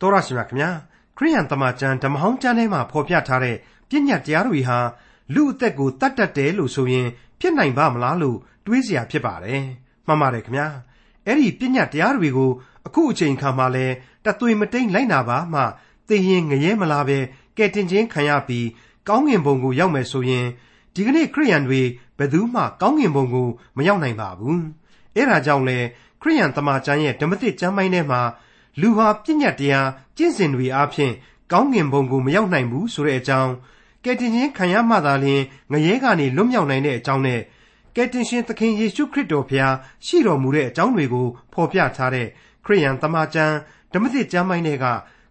တော်ရရှိမြခင်ဗျာခရိယန်တမန်ကျမ်းဓမ္မဟောင်းကျမ်းထဲမှာဖော်ပြထားတဲ့ပြည့်ညတ်တရားတွေဟာလူအသက်ကိုတတ်တတ်တယ်လို့ဆိုရင်ဖြစ်နိုင်ပါမလားလို့တွေးစရာဖြစ်ပါတယ်မှန်ပါတယ်ခင်ဗျာအဲ့ဒီပြည့်ညတ်တရားတွေကိုအခုအချိန်ခါမှာလဲတသွေမတိန်လိုက်နာပါမှသိရင်ငရဲမလားပဲကဲတင်ချင်းခံရပြီးကောင်းငင်ဘုံကိုရောက်မယ်ဆိုရင်ဒီကနေ့ခရိယန်တွေဘယ်သူမှကောင်းငင်ဘုံကိုမရောက်နိုင်ပါဘူးအဲ့ဒါကြောင့်လဲခရိယန်တမန်ကျမ်းရဲ့ဓမ္မသစ်ကျမ်းပိုင်းထဲမှာ လူဟာပြည့်ညတ်တရားကျင့်စဉ်တွေအားဖြင့်ကောင်းငင်ဘုံကိုမရောက်နိုင်ဘူးဆိုတဲ့အကြောင်းကယ်တင်ရှင်ခံရမှသာလျှင်ငရဲကနေလွတ်မြောက်နိုင်တဲ့အကြောင်းနဲ့ကယ်တင်ရှင်သခင်ယေရှုခရစ်တော်ဖျားရှိတော်မူတဲ့အကြောင်းတွေကိုဖော်ပြထားတဲ့ခရိယန်တမန်ကျမ်းဓမ္မသစ်ကျမ်းပိုင်းတွေက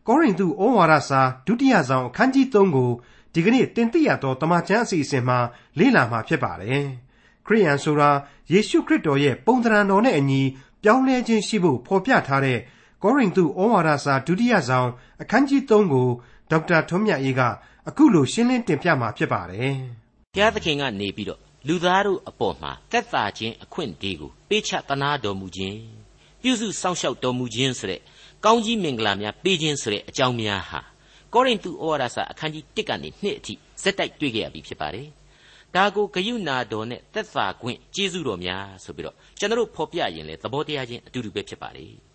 ကောရိန္သုဩဝါဒစာဒုတိယဆောင်အခန်းကြီး3ကိုဒီကနေ့တင်ပြရတော့တမန်ကျမ်းအစီအစဉ်မှာလေ့လာမှာဖြစ်ပါတယ်။ခရိယန်ဆိုတာယေရှုခရစ်တော်ရဲ့ပုံသဏ္ဍာန်တော်နဲ့အညီပြောင်းလဲခြင်းရှိဖို့ဖော်ပြထားတဲ့ ကောရိန္သုဩဝါဒစာဒုတိယဆောင်အခန်းကြီး3ကိုဒေါက်တာထွန်းမြတ်အေးကအခုလိုရှင်းလင်းတင်ပြมาဖြစ်ပါတယ်။ဘုရားသခင်ကနေပြီးတော့လူသားတို့အပေါ်မှာတက်တာခြင်းအခွင့်အရေးကိုပေးချသနာတော်မူခြင်းပြုစုစောင့်ရှောက်တော်မူခြင်းဆိုတဲ့ကောင်းကြီးမင်္ဂလာများပေးခြင်းဆိုတဲ့အကြောင်းများဟာကောရိန္သုဩဝါဒစာအခန်းကြီး1ကနေ2အထိဇက်တိုက်တွေ့ကြရပြီဖြစ်ပါတယ်။ဒါကိုဂယုဏတော်နဲ့သက်သာခွင့်ကျေးဇူးတော်များဆိုပြီးတော့ကျွန်တော်ဖော်ပြရင်လေသဘောတရားချင်းအတူတူပဲဖြစ်ပါတယ်။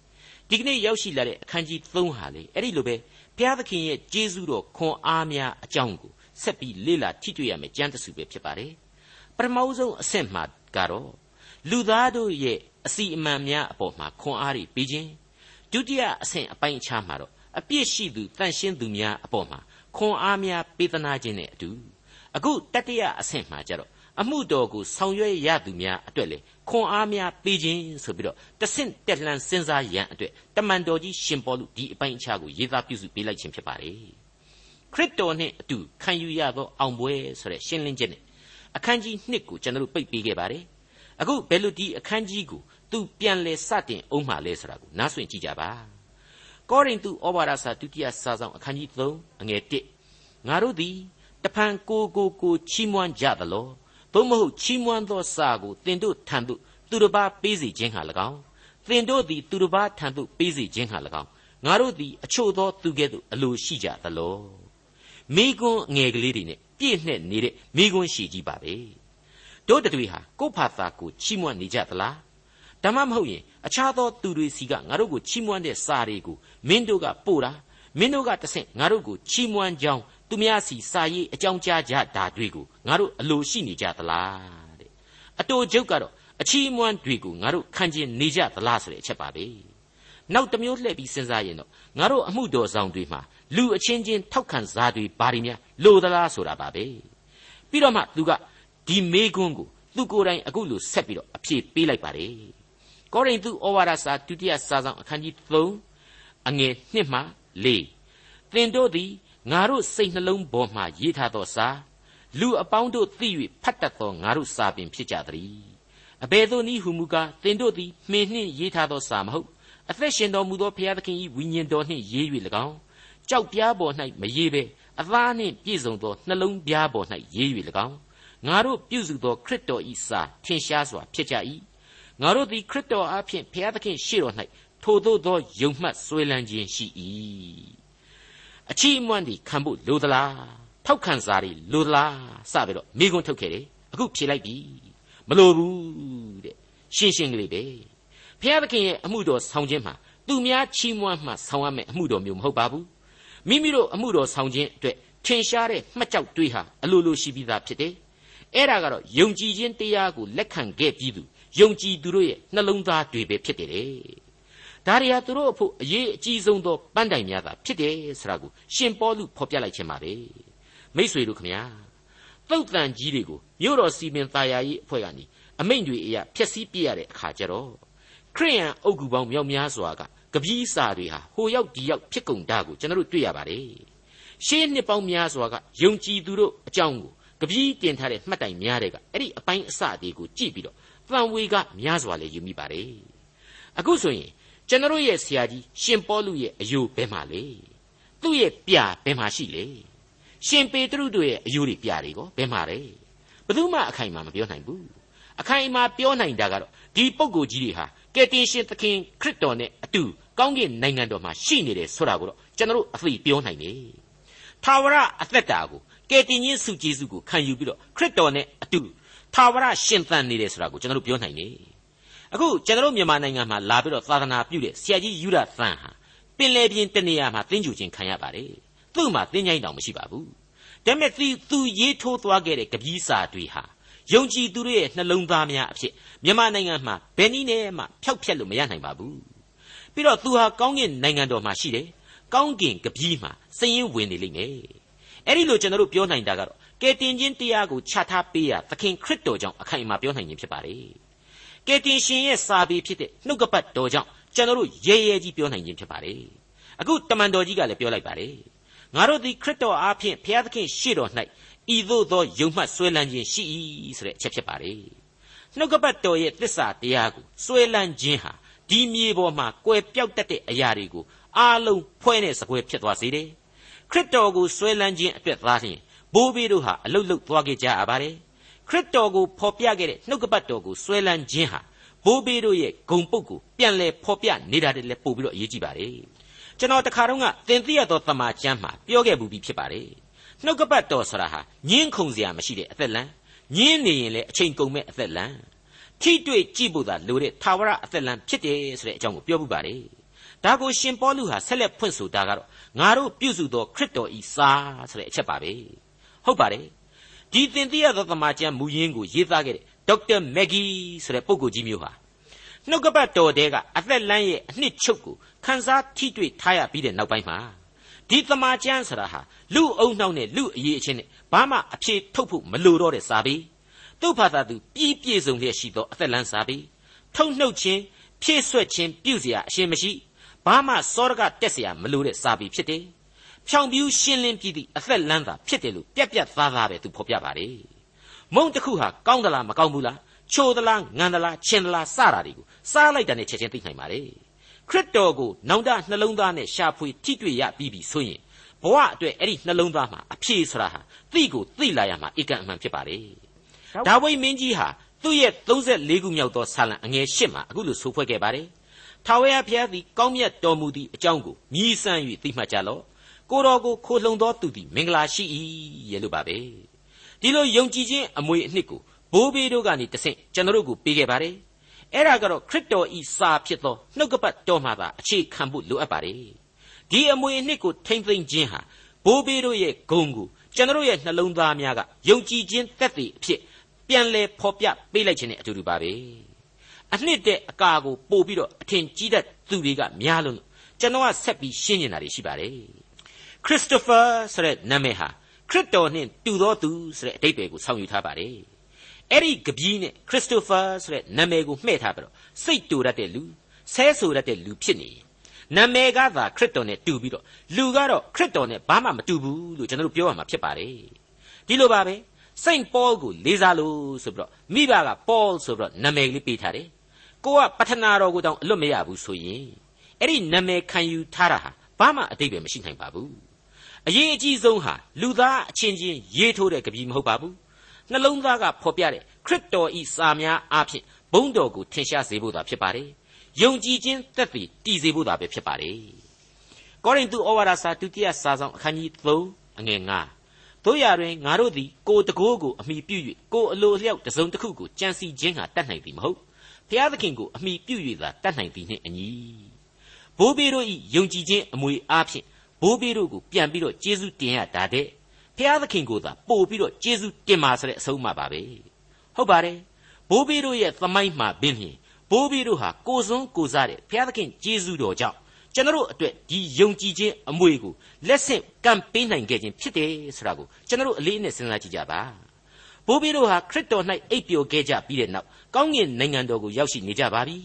ဒီကနေ့ရောက်ရှိလာတဲ့အခန်းကြီး3ဟာလေအဲ့ဒီလိုပဲဘုရားသခင်ရဲ့ကျေးဇူးတော်ခွန်အားများအကြောင်းကိုဆက်ပြီးလေ့လာထိတွေ့ရမယ်ကျမ်းတစုပဲဖြစ်ပါတယ်ပထမဆုံးအဆင့်မှာကတော့လူသားတို့ရဲ့အစီအမံများအပေါ်မှာခွန်အားတွေပေးခြင်းဒုတိယအဆင့်အပိုင်းအခြားမှာတော့အပြစ်ရှိသူတန်ရှင်းသူများအပေါ်မှာခွန်အားများပေးသနာခြင်းနဲ့အတူအခုတတိယအဆင့်မှာကျတော့အမှုတော်ကိုဆောင်ရွက်ရသူများအတွက်လေ ခွန်အားများပေးခြင်းဆိုပြီးတော့တဆင့်တက်လှမ်းစဉ်းစားရန်အတွက်တမန်တော်ကြီးရှင်ပေါလုဒီအပိုင်းအခြားကိုရေးသားပြုစုပေးလိုက်ခြင်းဖြစ်ပါတယ်ခရစ်တော်နဲ့အတူခံယူရသောအောင်ပွဲဆိုတဲ့ရှင်းလင်းချက်နဲ့အခန်းကြီး1ကိုကျွန်တော်တို့ပိတ်ပေးခဲ့ပါတယ်အခုဘယ်လိုဒီအခန်းကြီးကိုသူပြန်လဲစတင်အောင်မှလဲဆိုတာကိုနားဆွင့်ကြည့်ကြပါကောရိန္သုဩဝါဒစာဒုတိယစာဆောင်အခန်းကြီး3အငယ်1ငါတို့သည်တဖန်ကိုကိုကိုချီးမွမ်းကြသလော သို့မဟုတ်ချီးမွမ်းသောစာကိုသင်တို့ထံသို့သူတစ်ပါးပေးစေခြင်းဟာ၎င်းသင်တို့သည်သူတစ်ပါးထံသို့ပေးစေခြင်းဟာ၎င်းငါတို့သည်အချို့သောသူကဲ့သို့အလိုရှိကြသလောမိကွန်းငယ်ကလေးတွေနဲ့ပြည့်နှက်နေတဲ့မိကွန်းရှိကြီးပါပဲတို့တတွေဟာကိုယ့်ဖာသာကိုချီးမွမ်းနေကြသလားဒါမှမဟုတ်ရင်အခြားသောသူတွေစီကငါတို့ကိုချီးမွမ်းတဲ့စာတွေကိုမင်းတို့ကပို့တာမင်းတို့ကတဆင့်ငါတို့ကိုချီးမွမ်းကြောင်း သူများစီစာရေးအကြောင်းကြားကြတာတွေကိုငါတို့အလိုရှိနေကြသလားတဲ့အတူကျုပ်ကတော့အချီးအမွမ်းတွေကိုငါတို့ခံကျင်နေကြသလားဆိုတဲ့အချက်ပါပဲနောက်တစ်မျိုးလှည့်ပြီးစဉ်းစားရင်တော့ငါတို့အမှုတော်ဆောင်တွေမှာလူအချင်းချင်းထောက်ခံစားတွေဘာတွေများလိုသလားဆိုတာပါပဲပြီးတော့မှသူကဒီမေးခွန်းကိုသူကိုယ်တိုင်အခုလိုဆက်ပြီးတော့အဖြေပေးလိုက်ပါတယ်ကောရိန္သုဩဝါဒစာဒုတိယစာဆောင်အခန်းကြီး3အငယ်1မှ4သင်တို့သည် ငါတို့စိတ်နှလုံးပေါ်မှရေးထားသောစာလူအပေါင်းတို့သိ၍ဖတ်တတ်သောငါတို့စာပင်ဖြစ်ကြသည်အဘယ်သို့နည်းဟုမူကားသင်တို့သည်မှင်နှင့်ရေးထားသောစာမဟုတ်အသက်ရှင်တော်မူသောဘုရားသခင်၏ဝိညာဉ်တော်နှင့်ရေး၍၎င်းကြောက်ပြားပေါ်၌မရေးဘဲအသားနှင့်ပြည့်စုံသောနှလုံးပြားပေါ်၌ရေး၍၎င်းငါတို့ပြုစုသောခရစ်တော်၏စာထင်ရှားစွာဖြစ်ကြ၏ငါတို့သည်ခရစ်တော်အားဖြင့်ဘုရားသခင်ရှေ့တော်၌ထိုသို့သောယုံမှတ်ဆွေးလန်းခြင်းရှိ၏ အချီးအမွမ်းတွေခံဖို့လိုသလားထောက်ခံစားတွေလိုသလားစပြီးတော့မိကွန်းထုတ်ခဲ့တယ်အခုဖြေလိုက်ပြီမလိုဘူးတဲ့ရှင်းရှင်းကလေးပဲဘုရားသခင်ရဲ့အမှုတော်ဆောင်ခြင်းမှာသူများချီးမွမ်းမှဆောင်ရမယ့်အမှုတော်မျိုးမဟုတ်ပါဘူးမိမိတို့အမှုတော်ဆောင်ခြင်းအတွက်ထင်ရှားတဲ့မှတ်ကြောက်တွေးဟာအလိုလိုရှိပြီးသားဖြစ်တယ်အဲ့ဒါကတော့ယုံကြည်ခြင်းတရားကိုလက်ခံခဲ့ပြီးသူယုံကြည်သူတို့ရဲ့နှလုံးသားတွေပဲဖြစ်တယ် ဒါတွေဟာသူတို့အဖို့အရေးအကြီးဆုံးသောပန်းတိုင်များသာဖြစ်တယ်ဆိုတာကိုရှင်ပေါလုဖော်ပြလိုက်ခြင်းပါပဲမိษွေတို့ခမညာတုတ်တန်ကြီးတွေကိုမြို့တော်စီမင်သားယာရေးအဖွဲ့ကနေအမိန့်တွေအရာဖျက်ဆီးပြရတဲ့အခါကျတော့ခရိယန်အုပ်ကူပေါင်းမြောက်များစွာကကပီးစာတွေဟာဟိုရောက်ဒီရောက်ဖြစ်ကုန်တာကိုကျွန်တော်တို့တွေ့ရပါတယ်ရှေးနှစ်ပေါင်းများစွာကယုံကြည်သူတို့အကြောင်းကိုကပီးတင်ထားတဲ့မှတ်တိုင်များတဲ့ကအဲ့ဒီအပိုင်းအစတွေကိုကြည့်ပြီးတော့တန်ဝေကများစွာလည်းယူမိပါတယ်အခုဆိုရင် ကျွန်တော်ရဲ့ဆရာကြီးရှင်ပေါလုရဲ့အယိုဘယ်မှာလဲသူ့ရဲ့ပြဘယ်မှာရှိလဲရှင်ပေတရုတို့ရဲ့အယိုတွေပြတွေကိုဘယ်မှာလဲဘယ်သူမှအခိုင်အမာမပြောနိုင်ဘူးအခိုင်အမာပြောနိုင်တာကတော့ဒီပုံကိုကြီးတွေဟာကယ်တင်ရှင်သခင်ခရစ်တော်နဲ့အတူကောင်းကင်နိုင်ငံတော်မှာရှိနေတယ်ဆိုတာကိုတော့ကျွန်တော်တို့အသိပြောနိုင်တယ်။ထာဝရအသက်တာကိုကယ်တင်ခြင်းစုကျေးဇူးကိုခံယူပြီးတော့ခရစ်တော်နဲ့အတူထာဝရရှင်သန်နေတယ်ဆိုတာကိုကျွန်တော်တို့ပြောနိုင်တယ်။ အခုကျွန်တော်တို့မြန်မာနိုင်ငံမှာလာပြီးတော့သာသနာပြုတဲ့ဆရာကြီးယူရသန်ဟာပင်လယ်ပြင်တနေရာမှာတင်းကျူခြင်းခံရပါတယ်။သူ့မှာတင်းကြိုင်းတောင်မရှိပါဘူး။ဒါပေမဲ့သူသူရေးထိုးသွားခဲ့တဲ့ကပီးစာတွေဟာယုံကြည်သူတို့ရဲ့နှလုံးသားများအဖြစ်မြန်မာနိုင်ငံမှာဘယ်နည်းနဲ့မှဖျောက်ဖျက်လို့မရနိုင်ပါဘူးပြီးတော့သူဟာကောင်းကင်နိုင်ငံတော်မှာရှိတယ်ကောင်းကင်ကပီးမှာစည်ရင်ဝင်နေလိမ့်မယ်အဲ့ဒီလိုကျွန်တော်တို့ပြောနိုင်တာကတော့ကယ်တင်ခြင်းတရားကိုချထားပေးရသခင်ခရစ်တော်ကြောင့်အခိုင်အမာပြောနိုင်ခြင်းဖြစ်ပါတယ် ကယ်တင်ရှင်ရဲ့စာပေဖြစ်တဲ့နှုတ်ကပတ်တော်ကြောင့်ကျွန်တော်တို့ရဲရဲကြီးပြောနိုင်ခြင်းဖြစ်ပါတယ်အခုတမန်တော်ကြီးကလည်းပြောလိုက်ပါတယ်ငါတို့သည်ခရစ်တော်အားဖြင့်ဘုရားသခင်ရှေ့တော်၌ဤသို့သောယုံမှတ်ဆွဲလန်းခြင်းရှိ၏ဆိုတဲ့အချက်ဖြစ်ပါတယ်နှုတ်ကပတ်တော်ရဲ့သစ္စာတရားကိုဆွဲလန်းခြင်းဟာဒီမြေပေါ်မှာကွယ်ပြောက်တတ်တဲ့အရာတွေကိုအားလုံးဖွဲတဲ့စကွဲဖြစ်သွားစေတယ်ခရစ်တော်ကိုဆွဲလန်းခြင်းအတွက်သားလျှင်ဘိုးဘေးတို့ဟာအလုတ်လုတ်သွားခဲ့ကြရပါတယ် ခရစ်တော်ကိုဖော်ပြခဲ့တဲ့နှုတ်ကပတ်တော်ကိုဆွဲလန်းခြင်းဟာဘိုးဘေးတို့ရဲ့ဂုံပုတ်ကိုပြန်လဲဖော်ပြနေတာတည်းလဲပို့ပြီးတော့အရေးကြီးပါတယ်ကျွန်တော်တခါတော့ကသင်သိရသောတမန်ကျမ်းမှာပြောခဲ့မှုပြီးဖြစ်ပါတယ်နှုတ်ကပတ်တော်ဆိုတာဟာညင်းခုန်စရာမရှိတဲ့အသက်လမ်းညင်းနေရင်လည်းအချိန်ကုန်မဲ့အသက်လမ်းထိတွေ့ကြည့်ဖို့သာလိုတဲ့သာဝရအသက်လမ်းဖြစ်တယ်ဆိုတဲ့အကြောင်းကိုပြောပြပါတယ်ဒါကိုရှင်ပေါလုဟာဆက်လက်ဖွင့်ဆိုတာကတော့ငါတို့ပြုစုသောခရစ်တော်ဤစာဆိုတဲ့အချက်ပါပဲဟုတ်ပါတယ် ဒီသင်သိရသောသမာကျမ်းမူရင်းကိုရေးသားခဲ့တဲ့ဒေါက်တာမက်ဂီဆိုတဲ့ပုဂ္ဂိုလ်ကြီးမျိုးဟာနှုတ်ကပတ်တော်တဲကအသက်လမ်းရဲ့အနှစ်ချုပ်ကိုခန်းစားထိတွေ့ထားရပြီးတဲ့နောက်ပိုင်းမှာဒီသမာကျမ်းဆိုတာဟာလူအုံနှောက်နဲ့လူအရေးအချင်းနဲ့ဘာမှအဖြေထုတ်ဖို့မလိုတော့တဲ့စာပေသူ့ဘာသာသူပြီးပြည့်စုံလျက်ရှိသောအသက်လန်းစာပေထုတ်နှုတ်ခြင်းဖြည့်ဆွက်ခြင်းပြုเสียအရှင်းမရှိဘာမှစောရကတက်เสียမလိုတဲ့စာပေဖြစ်တယ် ဖြောင်ပြူးရှင်းလင်းပြီးသည့်အသက်လန်းသာဖြစ်တယ်လို့ပြက်ပြက်သားသားပဲသူဖော်ပြပါတယ်မုံတစ်ခုဟာကောင်းသလားမကောင်းဘူးလားချိုသလားငံသလားချင်းသလားစတာတွေကိုစားလိုက်တာနဲ့ချက်ချင်းသိနိုင်ပါတယ်ခရစ်တော်ကိုနောင်တနှလုံးသားနဲ့ရှာဖွေထိတွေ့ရပြီးပြီဆိုရင်ဘဝအတွက်အဲ့ဒီနှလုံးသားမှာအဖြေဆိုတာဟာသိကိုသိလာရမှာဧကန်အမှန်ဖြစ်ပါလေဒါဝိမင်းကြီးဟာသူ့ရဲ့34ခုမြောက်သောဆာလံအငယ်၈မှာအခုလိုဆိုဖွဲ့ခဲ့ပါတယ်ထာဝရဘုရားသည်ကောင်းမြတ်တော်မူသည့်အကြောင်းကိုမြည်ဆန်း၍သိမှတ်ကြလော့ ကိုတော်ကိုခိုလှုံသောသူသည်မင်္ဂလာရှိ၏ရဲ့လို့ပါပဲဒီလိုယုံကြည်ခြင်းအမွေအနှစ်ကိုဘိုးဘေးတို့ကနေတဆင့်ကျွန်တော်တို့ကိုပေးခဲ့ပါတယ်အဲ့ဒါကတော့ခရစ်တော်ဤစာဖြစ်သောနှုတ်ကပတ်တော်မှာသာအခြေခံဖို့လိုအပ်ပါတယ်ဒီအမွေအနှစ်ကိုထိမ့်သိမ့်ခြင်းဟာဘိုးဘေးတို့ရဲ့ဂုံကိုကျွန်တော်ရဲ့နှလုံးသားများကယုံကြည်ခြင်းတက်တည်အဖြစ်ပြန်လဲဖော်ပြပေးလိုက်ခြင်းနဲ့အတူတူပါပဲအနှစ်တဲ့အကာကိုပို့ပြီးတော့အထင်ကြီးတတ်သူတွေကများလို့ကျွန်တော်ကဆက်ပြီးရှင်းနေတာတွေရှိပါတယ် ခရစ်စတိုဖာဆိုတဲ့နာမည်ဟာခရစ်တော်နှင့်တူသောသူဆိုတဲ့အဓိပ္ပာယ်ကိုဆောင်ယူထားပါတယ်အဲ့ဒီကပီးနဲ့ခရစ်စတိုဖာဆိုတဲ့နာမည်ကိုမှဲ့ထားပြီးတော့စိတ်တူတတ်တဲ့လူဆဲဆိုတတ်တဲ့လူဖြစ်နေနာမည်ကသာခရစ်တော်နဲ့တူပြီးတော့လူကတော့ခရစ်တော်နဲ့ဘာမှမတူဘူးလို့ကျွန်တော်တို့ပြောရမှာဖြစ်ပါတယ်ဒီလိုပါပဲစိန့်ပေါကိုလေးစားလို့ဆိုပြီးတော့မိဘကပေါဆိုပြီးတော့နာမည်ကလေးပေးထားတယ်ကိုကပထနာတော်ကိုတောင်အလွတ်မရဘူးဆိုရင်အဲ့ဒီနာမည်ခံယူထားတာဟာဘာမှအတိတ်ပဲမရှိနိုင်ပါဘူး အရေးအကြီးဆုံးဟာလူသားအချင်းချင်းရေးထိုးတဲ့ကပီးမဟုတ်ပါဘူးနှလုံးသားကဖော်ပြတဲ့ခရစ်တော်ဤစာများအားဖြင့်ဘုန်းတော်ကိုထင်ရှားစေဖို့သာဖြစ်ပါတယ်။ယုံကြည်ခြင်းသက်သေတည်စေဖို့သာပဲဖြစ်ပါတယ်။ကောရိန္သုဩဝါဒစာဒုတိယစာဆောင်အခန်းကြီး3အငယ်9တို့ရတွင်ငါတို့သည်ကိုတကိုးကိုအမိပြု၍ကိုအလိုအလျောက်တစုံတစ်ခုကိုကြံစီခြင်းဟာတတ်နိုင်သည်မဟုတ်။ဖျားသခင်ကိုအမိပြု၍သာတတ်နိုင်သည်နှင့်အညီ။ဘိုးဘေးတို့ဤယုံကြည်ခြင်းအမွေအားဖြင့် ဘိုးဘေးတို့ကိုပြန်ပြီးတော့ကျေးဇူးတင်ရတာတဲ့ဖျားသခင်ကိုသာပို့ပြီးတော့ကျေးဇူးတင်ပါဆိုတဲ့အဆုံးအမပါပဲဟုတ်ပါတယ်ဘိုးဘေးတို့ရဲ့သမိုင်းမှာဘင်းဖြင့်ဘိုးဘေးတို့ဟာကိုစွန်းကိုစားတဲ့ဘုရားသခင်ကျေးဇူးတော်ကြောင့်ကျွန်တော်တို့အတွက်ဒီယုံကြည်ခြင်းအမွေကိုလက်ဆင့်ကမ်းပေးနိုင်ခဲ့ခြင်းဖြစ်တယ်ဆိုတာကိုကျွန်တော်တို့အလေးနဲ့စဉ်းစားကြည့်ကြပါဘိုးဘေးတို့ဟာခရစ်တော်၌အိပ်ပျော်ခဲ့ကြပြီးတဲ့နောက်ကောင်းကင်နိုင်ငံတော်ကိုရောက်ရှိနေကြပါပြီ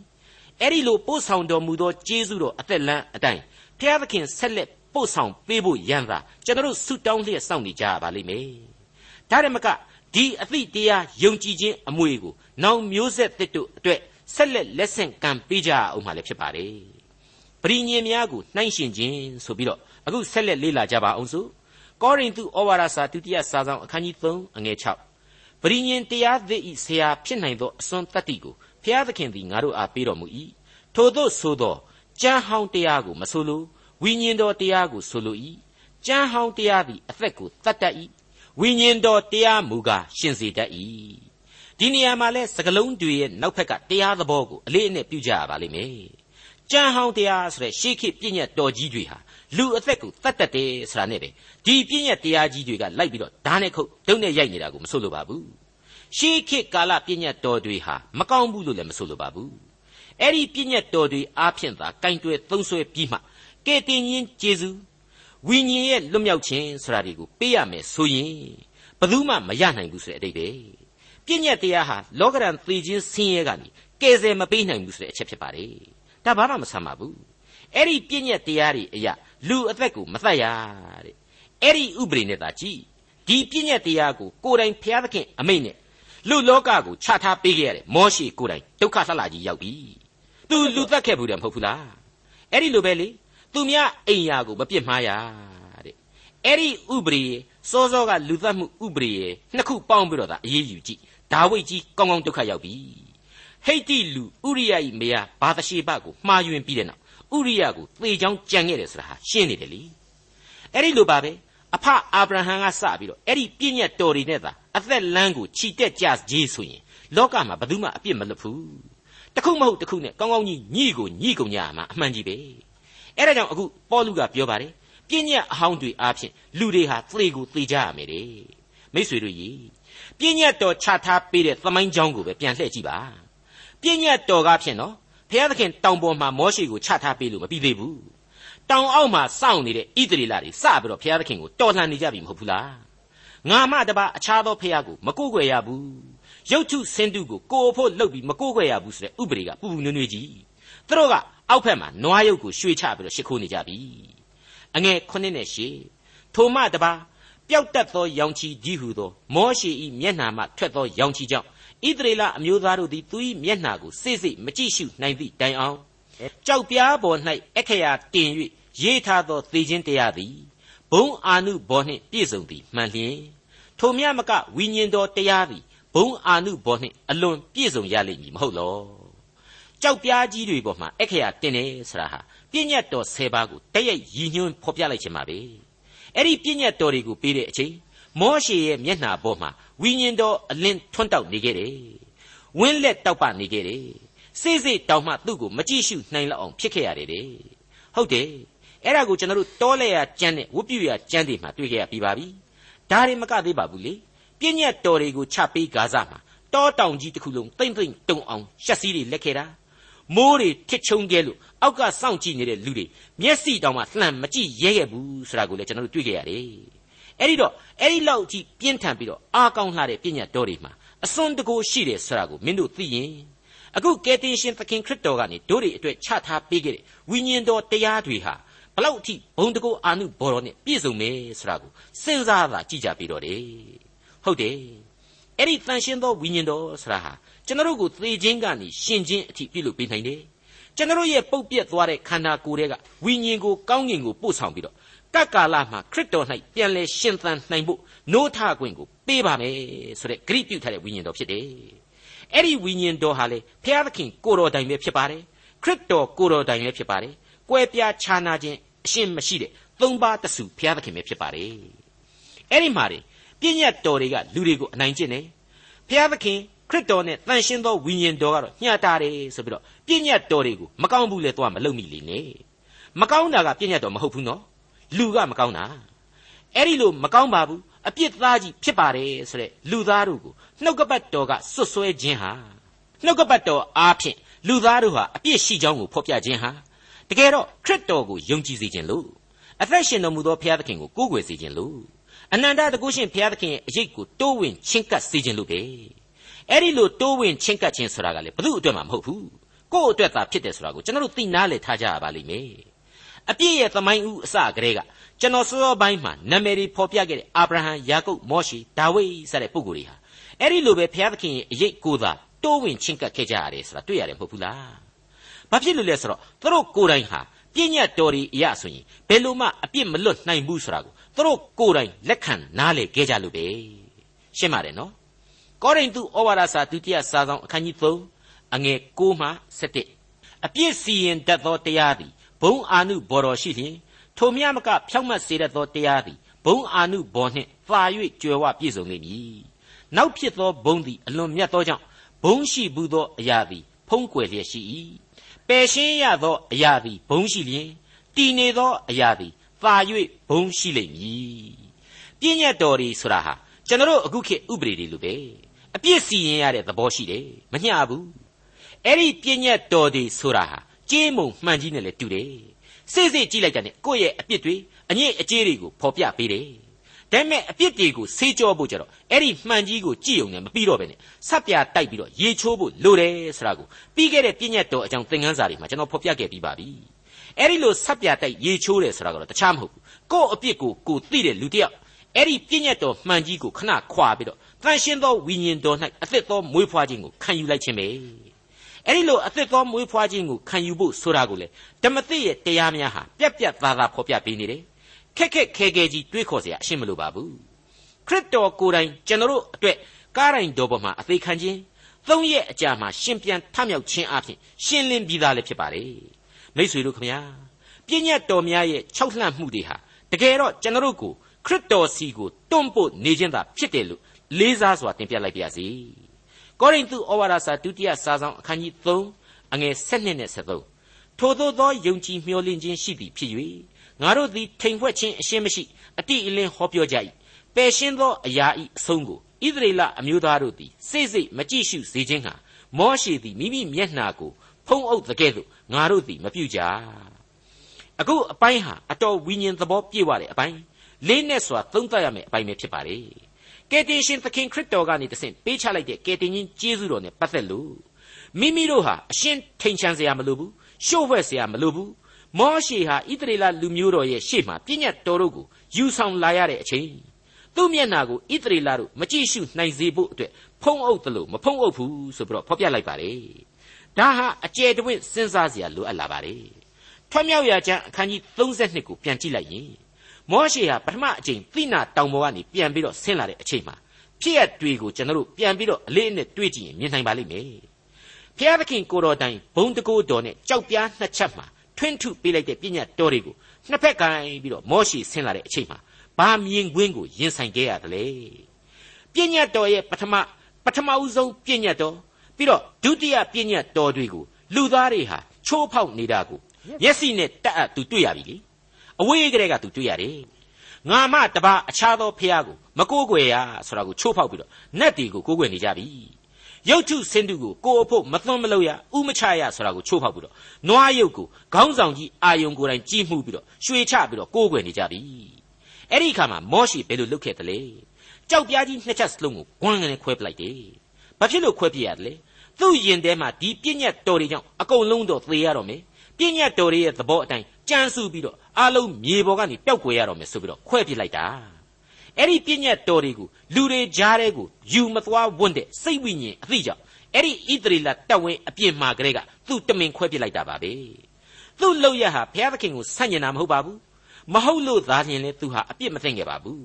အဲ့ဒီလိုပို့ဆောင်တော်မူသောကျေးဇူးတော်အသက်လန်းအတိုင်းဘုရားသခင်ဆက်လက် ပို့ဆောင်ပေးဖို့ရန်သာကျွန်တော်တို့ဆုတောင်းလျက်စောင့်နေကြပါလိမ့်မယ်ဒါရမကဒီအသည့်တရားယုံကြည်ခြင်းအမွေကိုနောင်မျိုးဆက်သစ်တို့အတွက်ဆက်လက်လက်ဆင့်ကမ်းပေးကြအောင်မှလည်းဖြစ်ပါတယ်ပရိညင်များကိုနှိုင်းရှင်ခြင်းဆိုပြီးတော့အခုဆက်လက်လေ့လာကြပါအောင်စို့ကောရိန္သုဩဝါဒစာဒုတိယစာဆောင်အခန်းကြီး3အငယ်6ပရိညင်တရားသစ်ဤဆရာဖြစ်နိုင်သောအစွမ်းတတ္တိကိုဖျားသခင်သည်ငါတို့အားပေးတော်မူ၏ထို့သောဆိုသောကျမ်းဟောင်းတရားကိုမဆိုလို ဝိညာဉ်တော်တရားကိုဆိုလို၏ကျမ်းဟောင်းတရားသည်အသက်ကိုတတ်တတ်၏ဝိညာဉ်တော်တရားမူကားရှင်စေတတ်၏ဒီနေရာမှာလဲစကလုံးတွေရဲ့နောက်ဖက်ကတရားသဘောကိုအလေးအနက်ပြုကြရပါလိမ့်မယ်ကြံဟောင်းတရားဆိုတဲ့ရှေးခေတ်ပြည့်ညတ်တော်ကြီးတွေဟာလူအသက်ကိုတတ်တတ်တယ်ဆိုတာနဲ့ပဲဒီပြည့်ညတ်တရားကြီးတွေကလိုက်ပြီးတော့ဓာတ်နဲ့ခုတ်ဒုတ်နဲ့ရိုက်နေတာကိုမဆိုလိုပါဘူးရှေးခေတ်ကာလပြည့်ညတ်တော်တွေဟာမကောင်းဘူးလို့လည်းမဆိုလိုပါဘူးအဲ့ဒီပြည့်ညတ်တော်တွေအားဖြင့်သာကင်တွယ်သုံးဆွဲပြီးမှ ကဲတင်ရင်ကျေစုဝိညာဉ်ရဲ့လွတ်မြောက်ခြင်းဆိုတာတွေကိုပေးရမယ်ဆိုရင်ဘယ်သူမှမရနိုင်ဘူးဆိုတဲ့အတိတ်ပဲပြည့်ညတ်တရားဟာလောကရန်သေခြင်းဆင်းရဲကနေကယ်ဆယ်မပေးနိုင်ဘူးဆိုတဲ့အချက်ဖြစ်ပါတယ်ဒါဘာမှမဆမ်းပါဘူးအဲ့ဒီပြည့်ညတ်တရားတွေအရာလူအသက်ကိုမတတ်ရတဲ့အဲ့ဒီဥပဒေနဲ့သာကြည်ဒီပြည့်ညတ်တရားကိုကိုယ်တိုင်ဖျားသခင်အမိန့်နဲ့လူလောကကိုခြားထားပေးခဲ့ရတဲ့မောရှိကိုယ်တိုင်ဒုက္ခလှလာကြီးရောက်ပြီသူလူသက်ခဲ့ဘူးတယ်မဟုတ်ဘူးလားအဲ့ဒီလိုပဲလေ သူများအိမ်ယာကိုမပြစ်မှားရတဲ့အဲ့ဒီဥပဒေစောစောကလူသက်မှုဥပဒေနှစ်ခုပေါင်းပြီးတော့ဒါအေးအေးယူကြည့်ဒါဝိတ်ကြီးကောင်းကောင်းဒုက္ခရောက်ပြီဟိတ်တိလူဥရိယဤမယားဘာသရှိဘကိုမှားယွင်းပြီးတဲ့နောက်ဥရိယကိုသေချောင်းကြံခဲ့တယ်ဆိုတာဟာရှင်းနေတယ်လေအဲ့ဒီလိုပါပဲအဖအာဗြဟံကစပြီးတော့အဲ့ဒီပြည့်ညတ်တော်တွေနဲ့သာအသက်လမ်းကိုခြိတက်ကြကြီးဆိုရင်လောကမှာဘယ်သူမှအပြစ်မလွတ်ဘူးတခုမဟုတ်တခုနဲ့ကောင်းကောင်းကြီးညှိကိုညှိကုန်ကြမှာအမှန်ကြီးပဲ အဲ့ဒါကြောင့်အခုပေါလုကပြောပါတယ်ပြည့်ညတ်အဟောင်းတွေအားဖြင့်လူတွေဟာသေကိုသေကြရမယ်တဲ့မိษွေတို့ကြီးပြည့်ညတ်တော်ချထားပေးတဲ့သမိုင်းကြောင်းကိုပဲပြန်လှည့်ကြည့်ပါပြည့်ညတ်တော်ကားဖြင့်နော်ဘုရားသခင်တောင်ပေါ်မှာမောရှိကိုချထားပေးလို့မပြီးသေးဘူးတောင်အောက်မှာစောင့်နေတဲ့ဣသရေလတွေစပြီးတော့ဘုရားသခင်ကိုတော်လှန်နေကြပြီမဟုတ်ဘူးလားငါမှတပါအခြားသောဘုရားကိုမကိုးကွယ်ရဘူးရုပ်ထုစင်တုကိုကိုယ်ဖို့လှုပ်ပြီးမကိုးကွယ်ရဘူးဆိုတဲ့ဥပဒေကပူပူနွေ့နွေ့ကြီးသူတို့က အောက်ဖက်မှာနွားရုပ်ကိုရွှေ့ချပြီးတော့ရှ िख ိုးနေကြပြီအငယ်9နဲ့10ထိုမှတပါပျောက်တတ်သောရောင်ချီကြီးဟုသောမောရှေ၏မျက်နှာမှထွက်သောရောင်ချီကြောင့်ဣသရေလအမျိုးသားတို့သည်သူ၏မျက်နှာကိုစိတ်စိတ်မကြည့်ရှုနိုင်သည့်တိုင်အောင်ကြောက်ပြားပေါ်၌အခရာတင်၍ရေးထားသောသေခြင်းတရားသည်ဘုံအာနုဘောနှင့်ပြည့်စုံသည်မှန်လျင်ထိုမြမကဝိညာဉ်တော်တရားသည်ဘုံအာနုဘောနှင့်အလွန်ပြည့်စုံရလိမ့်မည်မဟုတ်လော ကြောက်ပြားကြီးတွေပေါ်မှာအခရာတင်တယ်ဆိုတာဟာပြည့်ညတ်တော်၁၀ပါးကိုတည့်ရိုက်ရည်ညွှန်းဖော်ပြလိုက်ခြင်းပါပဲအဲ့ဒီပြည့်ညတ်တော်တွေကိုပေးတဲ့အချိန်မောရှေရဲ့မျက်နှာပေါ်မှာဝိညာဉ်တော်အလင်းထွန်းတောက်နေခဲ့တယ်ဝင်းလက်တောက်ပနေခဲ့တယ်စိစိတောင်မှသူ့ကိုမကြည့်ရှုနိုင်လောက်အောင်ဖြစ်ခဲ့ရတယ်တဲ့ဟုတ်တယ်အဲ့ဒါကိုကျွန်တော်တို့တောလဲရကျမ်းနဲ့ဝတ်ပြုရကျမ်းတွေမှာတွေ့ခဲ့ရပြီးပါပြီဒါတွေမကသေးပါဘူးလေပြည့်ညတ်တော်တွေကိုချပေးဂါဇမှာတောတောင်ကြီးတစ်ခုလုံးတိမ့်တိမ့်တုံအောင်ရှက်စည်းတွေလက်ခဲ့တာ မိုးတွေထစ်ချုံခဲ့လို့အောက်ကစောင့်ကြည့်နေတဲ့လူတွေမျက်စိတောင်မှလှမ်းမကြည့်ရဲခဲ့ဘူးဆိုတာကိုလည်းကျွန်တော်တို့တွေ့ခဲ့ရတယ်အဲ့ဒီတော့အဲ့ဒီလောက်ကြီးပြင်းထန်ပြီးတော့အားကောင်းလှတဲ့ပညာတော်တွေမှာအစွန်းတကိုးရှိတယ်ဆိုတာကိုမင်းတို့သိရင်အခုကယ်တင်ရှင်သခင်ခရစ်တော်ကနေတို့တွေအတွက်ချထားပေးခဲ့တဲ့ဝိညာဉ်တော်တရားတွေဟာဘလောက်အထိဘုံတကိုးအာနုဘော်တော်နဲ့ပြည့်စုံမယ်ဆိုတာကိုစဉ်းစားသာကြည့်ကြပြီးတော့တယ်ဟုတ်တယ်အဲ့ဒီတန်ရှင်းသောဝိညာဉ်တော်ဆိုတာဟာ ကျွန်တော်တို့ကိုသေခြင်းကနေရှင်ခြင်းအထိပြုလုပ်ပေးနိုင်တယ်ကျွန်တော်ရဲ့ပုတ်ပြက်သွားတဲ့ခန္ဓာကိုယ်တွေကဝိညာဉ်ကိုကောင်းငင်ကိုပို့ဆောင်ပြီးတော့ကပ်ကာလမှာခရစ်တော်၌ပြန်လဲရှင်သန်နိုင်ဖို့နိုးထခွင့်ကိုပေးပါမယ်ဆိုတဲ့ဂရိပြုထားတဲ့ဝိညာဉ်တော်ဖြစ်တယ်။အဲ့ဒီဝိညာဉ်တော်ဟာလေဖျားသခင်ကိုတော်တိုင်ပဲဖြစ်ပါတယ်။ခရစ်တော်ကိုတော်တိုင်လည်းဖြစ်ပါတယ်။ကွဲပြားခြားနာခြင်းအရှင်းမရှိတဲ့သုံးပါးတစုဖျားသခင်ပဲဖြစ်ပါတယ်။အဲ့ဒီမှာပြည့်ညတ်တော်တွေကလူတွေကိုအနိုင်ကျင့်တယ်။ဖျားသခင် ခရစ်တော်နဲ့တန်ရှင်းသောဝိညာဉ်တော်ကတော့ညှာတာတယ်ဆိုပြီးတော့ပြည့်ညတ်တော်တွေကိုမကောင်းဘူးလေတော့မလုပ်မိလေနဲ့။မကောင်းတာကပြည့်ညတ်တော်မဟုတ်ဘူးနော်လူကမကောင်းတာအဲ့ဒီလိုမကောင်းပါဘူးအပြစ်သားကြီးဖြစ်ပါတယ်ဆိုတဲ့လူသားတို့ကိုနှုတ်ကပတ်တော်ကစွတ်စွဲခြင်းဟာနှုတ်ကပတ်တော်အားဖြင့်လူသားတို့ဟာအပြစ်ရှိကြောင်းကိုဖော်ပြခြင်းဟာတကယ်တော့ခရစ်တော်ကိုယုံကြည်စေခြင်းလို့အသက်ရှင်တော်မူသောဘုရားသခင်ကိုကိုးကွယ်စေခြင်းလို့အနန္တတကုရှင်ဘုရားသခင်ရဲ့အရေးကိုတိုးဝင်ချင်းကပ်စေခြင်းလို့ပဲ အဲ့ဒီလိုတိုးဝင်ချင်းကပ်ခြင်းဆိုတာကလည်းဘု து အတွက်မှမဟုတ်ဘူးကိုယ့်အတွက်သာဖြစ်တယ်ဆိုတာကိုကျွန်တော်တို့သိနာလေထားကြရပါလိမ့်မယ်အပြည့်ရဲ့သမိုင်းဦးအစကတည်းကကျွန်တော်စောစောပိုင်းမှာနာမည်တွေဖော်ပြခဲ့တဲ့အာဗြဟံယာကုပ်မောရှေဒါဝိဒ်စတဲ့ပုဂ္ဂိုလ်တွေဟာအဲ့ဒီလိုပဲဘုရားသခင်ရဲ့အရေးကိုသာတိုးဝင်ချင်းကပ်ခဲ့ကြရတယ်ဆိုတာတွေ့ရတယ်မဟုတ်ဘူးလားဘာဖြစ်လို့လဲဆိုတော့သူတို့ကိုယ်တိုင်ဟာပြည့်ညတ်တော်တွေအရာဆိုရင်ဘယ်လိုမှအပြစ်မလွတ်နိုင်ဘူးဆိုတာကိုသူတို့ကိုယ်တိုင်လက်ခံနားလေခဲ့ကြလို့ပဲရှင်းပါတယ်နော် ကောရိန္သုဩဝါဒစာဒုတိယစာဆောင်အခန်းကြီး3အငယ်6မှ7အပြစ်စီရင်တတ်သောတရားသည်ဘုံအာနုဘော်တော်ရှိလျင်ထိုမြမကဖြောက်မတ်စေတတ်သောတရားသည်ဘုံအာနုဘော်နှင့်သာ၍ကြွယ်ဝပြည့်စုံလိမ့်မည်နောက်ဖြစ်သောဘုံသည်အလွန်မြတ်သောကြောင့်ဘုံရှိဘူးသောအရာသည်ဖုံးကွယ်လျက်ရှိ၏ပယ်ရှင်းရသောအရာသည်ဘုံရှိလျင်တည်နေသောအရာသည်သာ၍ဘုံရှိလိမ့်မည်ပြည့်ညတ်တော်တွေဆိုတာဟာကျွန်တော်အခုခေတ်ဥပဒေတွေလိုပဲ အပြစ်စီရင်ရတဲ့သဘောရှိတယ်မမျှဘူးအဲ့ဒီပြည့်ညတ်တော်တွေဆိုတာဟာကြေးမုံမှန်ကြီးနဲ့လည်းတူတယ်စိတ်စိတ်ကြည့်လိုက်တဲ့ကိုယ့်ရဲ့အပြစ်တွေအငြိအကျေးတွေကိုဖော်ပြပေးတယ်ဒါပေမဲ့အပြစ်တွေကိုဆေးကြောဖို့ကြတော့အဲ့ဒီမှန်ကြီးကိုကြည့်ုံနဲ့မပြီးတော့ပဲနဲ့ဆက်ပြတိုက်ပြီးတော့ရေချိုးဖို့လိုတယ်ဆိုတာကိုပြီးခဲ့တဲ့ပြည့်ညတ်တော်အကြောင်းသင်ခန်းစာတွေမှာကျွန်တော်ဖော်ပြခဲ့ပြီးပါပြီအဲ့ဒီလိုဆက်ပြတိုက်ရေချိုးတယ်ဆိုတာကတော့တခြားမဟုတ်ဘူးကိုယ့်အပြစ်ကိုကိုသိတဲ့လူတစ်ယောက်အဲ့ဒီပြည့်ညတ်တော်မှန်ကြီးကိုခဏခွာပြီးတော့ တန်ရှင်းသောဝိညာဉ်တော်၌အသက်သောမွေးဖွားခြင်းကိုခံယူလိုက်ခြင်းပဲအဲ့ဒီလိုအသက်သောမွေးဖွားခြင်းကိုခံယူဖို့ဆိုတာကိုလေဓမ္မသစ်ရဲ့တရားများဟာပြက်ပြက်သားသားဖော်ပြပေးနေတယ်ခက်ခက်ခဲခဲကြီးတွေးခေါ်เสียအရှင်းမလို့ပါဘူးခရစ်တော်ကိုယ်တိုင်ကျွန်တော်တို့အတွက်ကားတိုင်းတော်ပေါ်မှာအသေးခံခြင်းသုံးရက်အကြာမှာရှင်ပြန်ထမြောက်ခြင်းအပြင်ရှင်းလင်းပြီးသားလည်းဖြစ်ပါလေမိษွေတို့ခမညာပြည့်ညတ်တော်များရဲ့၆လှန့်မှုတွေဟာတကယ်တော့ကျွန်တော်တို့ကိုခရစ်တော်စီကိုတွန့်ပို့နေခြင်းသာဖြစ်တယ်လို့ လေးစားစွာတင်ပြလိုက်ပါရစေကောရိန္သုဩဝါဒစာဒုတိယစာဆောင်အခန်းကြီး3အငယ်7နဲ့73ထိုသောသောယုံကြည်မျှော်လင့်ခြင်းရှိသည်ဖြစ်၍ငါတို့သည်ထိန်ဖွဲ့ခြင်းအရှင်းမရှိအတိအလင်းဟောပြောကြ၏ပယ်ရှင်းသောအရာဤအဆုံးကိုဣသရေလအမျိုးသားတို့သည်စိတ်စိတ်မကြည့်ရှုစေခြင်းဟာမောရှေသည်မိမိမျက်နှာကိုဖုံးအုပ်တကဲ့သို့ငါတို့သည်မပြုကြအခုအပိုင်းဟာအတော်ဝိညာဉ်သဘောပြည့်ဝတဲ့အပိုင်းလေးနဲ့စွာသုံးသပ်ရမယ့်အပိုင်းပဲဖြစ်ပါလေ ကယ်တင်ရှင်သခင်ခရစ်တော်ကနေတဆင့်ပေးချလိုက်တဲ့ကယ်တင်ရှင်ကျေးဇူးတော်နဲ့ပတ်သက်လို့မိမိတို့ဟာအရှင်းထိန်ချမ်းစရာမလိုဘူးရှုပ်ဝဲစရာမလိုဘူးမောရှေဟာဣသရေလလူမျိုးတော်ရဲ့ရှေ့မှာပြည့်ညတ်တော်တို့ကိုယူဆောင်လာရတဲ့အချိန်သူ့မျက်နာကိုဣသရေလတို့မကြည့်ရှုနိုင်စေဖို့အတွက်ဖုံးအုပ်တယ်လို့မဖုံးအုပ်ဘူးဆိုပြီးတော့ဖော်ပြလိုက်ပါတယ်ဒါဟာအကျယ်တဝင့်စဉ်းစားစရာလိုအပ်လာပါတယ်ထွတ်မြောက်ရာကျမ်းအခန်းကြီး32ကိုပြန်ကြည့်လိုက်ရင် မောရှေဟာပထမအချိန်သိနာတောင်ပေါ်ကနေပြန်ပြီးတော့ဆင်းလာတဲ့အချိန်မှာဖြစ်ရတွေကိုကျွန်တော်တို့ပြန်ပြီးတော့အလေးအနက်တွေးကြည့်ရင်မြင်နိုင်ပါလိမ့်မယ်ဖျားသခင်ကိုတော်တိုင်ဘုံတကိုးတော်နဲ့ကြောက်ပြားနှစ်ချက်မှာထွင်းထုပေးလိုက်တဲ့ပြညတ်တော်တွေကိုနှစ်ဖက်ကန်ပြီးတော့မောရှေဆင်းလာတဲ့အချိန်မှာဘာမြင်ကွင်းကိုရင်ဆိုင်ခဲ့ရသလဲပြညတ်တော်ရဲ့ပထမပထမဦးဆုံးပြညတ်တော်ပြီးတော့ဒုတိယပြညတ်တော်တွေကိုလူသားတွေဟာချိုးဖောက်နေတာကိုမျက်စိနဲ့တတ်အပ်သူတွေ့ရပြီလေ အဝေးကလေးကသူတွေ့ရတယ်ငါမှတပါအခြားသောဖះကိုမကိုးကွယ်ရဆိုတာကိုချိုးဖောက်ပြီးတော့နတ်တွေကိုကိုးကွယ်နေကြပြီရုပ်ထုစင်တုကိုကိုအဖို့မသွန်းမလို့ရဥမချရဆိုတာကိုချိုးဖောက်ပြီးတော့နွားရုပ်ကိုခေါင်းဆောင်ကြီးအာယုံကိုယ်တိုင်ကြီးမှုပြီးတော့ရွှေချပြီးတော့ကိုးကွယ်နေကြပြီအဲ့ဒီအခါမှာမောရှိဘယ်လိုလုပ်ခဲ့သလဲကြောက်ပြားကြီးနှစ်ချက်စလုံးကိုဂွန်းကနေခွဲပလိုက်တယ်ဘာဖြစ်လို့ခွဲပြရတယ်လဲသူ့ရင်ထဲမှာဒီပြည့်ညတ်တော်တွေကြောင့်အကုန်လုံးတော့သေရတော့မယ်ပြည့်ညတ်တော်တွေရဲ့သဘောအတိုင်း ကြမ်းစုပြီးတော့အလုံးမြေပေါ်ကနေပျောက်ကွယ်ရတော့မယ်ဆိုပြီးတော့ခွဲပြလိုက်တာအဲ့ဒီပြည့်ညတ်တော်တွေကိုလူတွေကြားထဲကိုယူမသွားဝွန့်တဲ့စိတ်ဝိညာဉ်အသိကြောင့်အဲ့ဒီဣသရေလတပ်ဝင်းအပြစ်မှာကလေးကသူ့တမင်ခွဲပြလိုက်တာပါပဲသူ့လောက်ရဟာဘုရားသခင်ကိုဆန့်ကျင်တာမဟုတ်ပါဘူးမဟုတ်လို့သာလျှင်လေသူဟာအပြစ်မသိငယ်ပါဘူး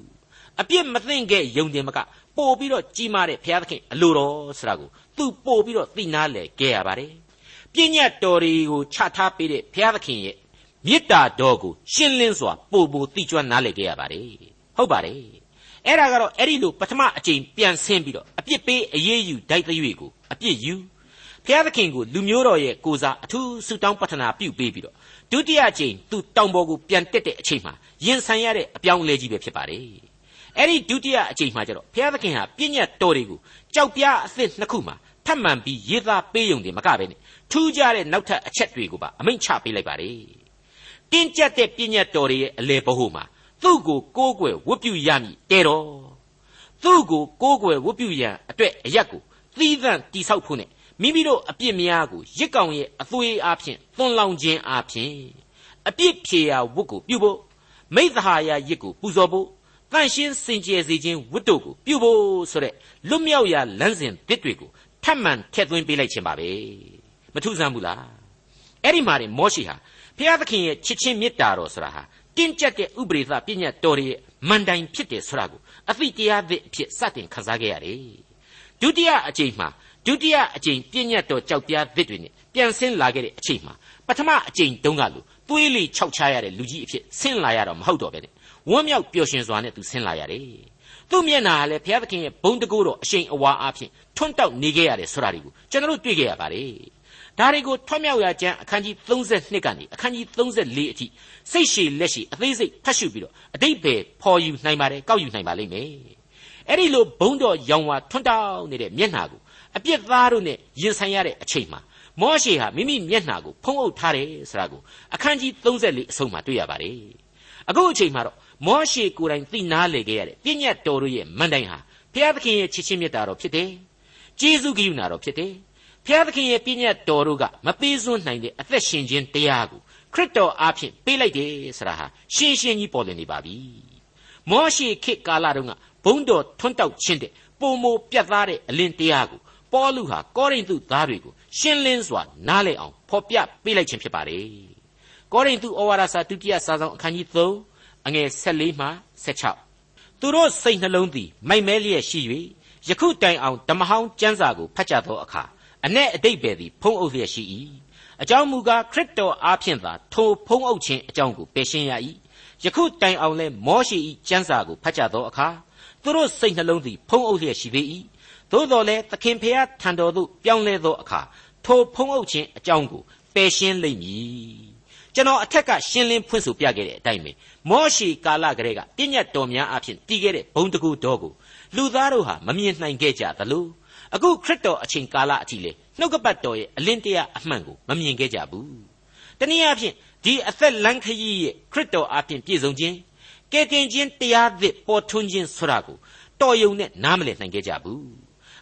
အပြစ်မသိငယ်ယုံတယ်မကပို့ပြီးတော့ကြီးမားတဲ့ဘုရားသခင်အလိုတော်ဆိုတာကိုသူပို့ပြီးတော့သိနာလေခဲ့ရပါတယ်ပြည့်ညတ်တော်တွေကိုချထားပေးတဲ့ဘုရားသခင်ရဲ့ မေတ္တာတော်ကိုရှင်းလင်းစွာပို့ပို့သိကျွမ်းနားလည်ခဲ့ရပါတယ်ဟုတ်ပါတယ်အဲ့ဒါကတော့အဲ့ဒီလိုပထမအကြိမ်ပြန်ဆင်းပြီးတော့အပြစ်ပေးအရေးယူဒိုက်သွေးကိုအပြစ်ယူဘုရားသခင်ကိုလူမျိုးတော်ရဲ့ကိုစားအထူးဆုတောင်းပတ္ထနာပြုပေးပြီးတော့ဒုတိယအကြိမ်သူတောင်ပေါ်ကိုပြန်တက်တဲ့အချိန်မှာရင်ဆိုင်ရတဲ့အပြောင်းအလဲကြီးပဲဖြစ်ပါတယ်အဲ့ဒီဒုတိယအကြိမ်မှာကျတော့ဘုရားသခင်ဟာပြည့်ညတ်တော်တွေကိုကြောက်ပြားအသစ်နှစ်ခုမှာထပ်မံပြီးရေးသားပေးုံတယ်မကပဲနဲ့ထူးခြားတဲ့နောက်ထပ်အချက်တွေကိုပါအမိန့်ချပေးလိုက်ပါတယ် တင်းကျပ်တဲ့ပြည့်ညတ်တော်တွေရဲ့အလေဘဟုမှာသူ့ကိုကိုးကွယ်ဝတ်ပြုရမည်တဲတော်သူ့ကိုကိုးကွယ်ဝတ်ပြုရန်အတွက်အရက်ကိုသီးသန့်တိဆောက်ဖို့နဲ့မိမိတို့အပြစ်များကိုရစ်ကောင်ရဲ့အသွေးအားဖြင့်သွန်လောင်ခြင်းအားဖြင့်အပြစ်ဖြေရာဝတ်ကိုပြုဖို့မိသဟာယရစ်ကိုပူဇော်ဖို့တန့်ရှင်းစင်ကြယ်စေခြင်းဝတ်တို့ကိုပြုဖို့ဆိုတဲ့လွတ်မြောက်ရာလမ်းစဉ်တစ်တွေကိုထပ်မံထည့်သွင်းပေးလိုက်ခြင်းပါပဲမထူးဆန်းဘူးလားအဲ့ဒီမှာနေမောရှိဟာ ဘုရားသခင်ရဲ့ချစ်ချင်းမေတ္တာတော်ဆိုတာဟာတင်းကျပ်တဲ့ဥပရိသပညာတော်ရဲ့မန်တိုင်ဖြစ်တယ်ဆိုတာကိုအသိတရားသစ်အဖြစ်စတင်ခန်းစားခဲ့ရတယ်ဒုတိယအကြိမ်မှာဒုတိယအကြိမ်ပြည့်ညတ်တော်ကြောက်ပြားသစ်တွေနဲ့ပြန်ဆင်းလာခဲ့တဲ့အချိန်မှာပထမအချိန်တုန်းကလိုသွေးလေခြောက်ချရတဲ့လူကြီးအဖြစ်ဆင်းလာရတော့မဟုတ်တော့ပဲနဲ့ဝမ်းမြောက်ပျော်ရွှင်စွာနဲ့သူဆင်းလာရတယ်သူ့မျက်နာကလည်းဘုရားသခင်ရဲ့ဘုံတကူတော်အရှိန်အဝါအဖြစ်ထွန်းတောက်နေခဲ့ရတယ်ဆိုတာတွေကိုကျွန်တော်တို့တွေ့ခဲ့ရပါတယ် ဒါတွေကိုထွတ်မြောက်ရာကျမ်းအခန်းကြီး32ကနေအခန်းကြီး34အထိစိတ်ရှည်လက်ရှည်အသေးစိတ်ဖတ်ရှုပြီးတော့အတိတ်ပဲဖော်ယူနိုင်ပါတယ်ကောက်ယူနိုင်ပါလိမ့်မယ်အဲ့ဒီလိုဘုံတော်ရောင်ဝါထွန်းတောက်နေတဲ့မျက်နှာကိုအပြစ်သားတို့နဲ့ရင်ဆိုင်ရတဲ့အချိန်မှာမောရှေဟာမိမိမျက်နှာကိုဖုံးအုပ်ထားတယ်ဆိုတာကိုအခန်းကြီး34အဆုံးမှာတွေ့ရပါတယ်အခုအချိန်မှာတော့မောရှေကိုယ်တိုင်သိနာလေခဲ့ရတဲ့ပြည့်ညတ်တော်တို့ရဲ့မန်တိုင်ဟာဘုရားသခင်ရဲ့ချစ်ချင်းမြတ်တာတော်ဖြစ်တယ်ကျေးဇူးကရုဏာတော်ဖြစ်တယ် ဖျားသခင်ရဲ့ပြည့်ညတ်တော်တို့ကမပေးစွန်းနိုင်တဲ့အသက်ရှင်ခြင်းတရားကိုခရစ်တော်အားဖြင့်ပေးလိုက်တယ်ဆိုတာဟာရှင်းရှင်းကြီးပေါ်လွင်နေပါပြီမောရှိခေတ်ကာလတုန်းကဘုံတော်ထွန်းတောက်ခြင်းတဲ့ပုံမပြတ်သားတဲ့အလင်းတရားကိုပေါလုဟာကောရိန္သုသားတွေကိုရှင်းလင်းစွာနားလည်အောင်ဖော်ပြပေးလိုက်ခြင်းဖြစ်ပါတယ်ကောရိန္သုဩဝါဒစာဒုတိယစာဆောင်အခန်းကြီး3အငယ်14မှ16သူတို့စိတ်နှလုံးသည်မိုက်မဲလျက်ရှိ၍ယခုတိုင်အောင်ဓမ္မဟောင်းကျမ်းစာကိုဖတ်ကြသောအခါ အ내အတိတ်ပဲသည်ဖုံးအုပ်လျက်ရှိ၏အကြောင်းမူကားခရစ်တော်အားဖြင့်သာထိုဖုံးအုပ်ခြင်းအကြောင်းကိုပယ်ရှင်းရ၏ယခုတိုင်အောင်လဲမောရှိ၏ကျမ်းစာကိုဖတ်ကြသောအခါသူတို့စိတ်နှလုံးသည်ဖုံးအုပ်လျက်ရှိသေး၏သို့တော်လည်းသခင်ဖျားထံတော်သို့ပြောင်းလဲသောအခါထိုဖုံးအုပ်ခြင်းအကြောင်းကိုပယ်ရှင်းလိမ့်မည်ကျွန်တော်အထက်ကရှင်းလင်းဖွင့်ဆိုပြခဲ့တဲ့အတိုင်းပဲမောရှိကာလကလေးကပြည့်ညတ်တော်များအဖြစ်တည်ခဲ့တဲ့ဘုံတကူတော်ကိုလူသားတို့ဟာမမြင်နိုင်ခဲ့ကြသလို အခုခရစ်တော်အချိန်ကာလအထိလေနှုတ်ကပတ်တော်ရဲ့အလင်းတရားအမှန်ကိုမမြင်ခဲ့ကြဘူးတနည်းအားဖြင့်ဒီအသက်လန်းခရီးရဲ့ခရစ်တော်အားဖြင့်ပြည့်စုံခြင်းကယ်တင်ခြင်းတရားသစ်ပေါ်ထွန်းခြင်းဆိုတာကိုတော်ယုံနဲ့နားမလည်နိုင်ခဲ့ကြဘူး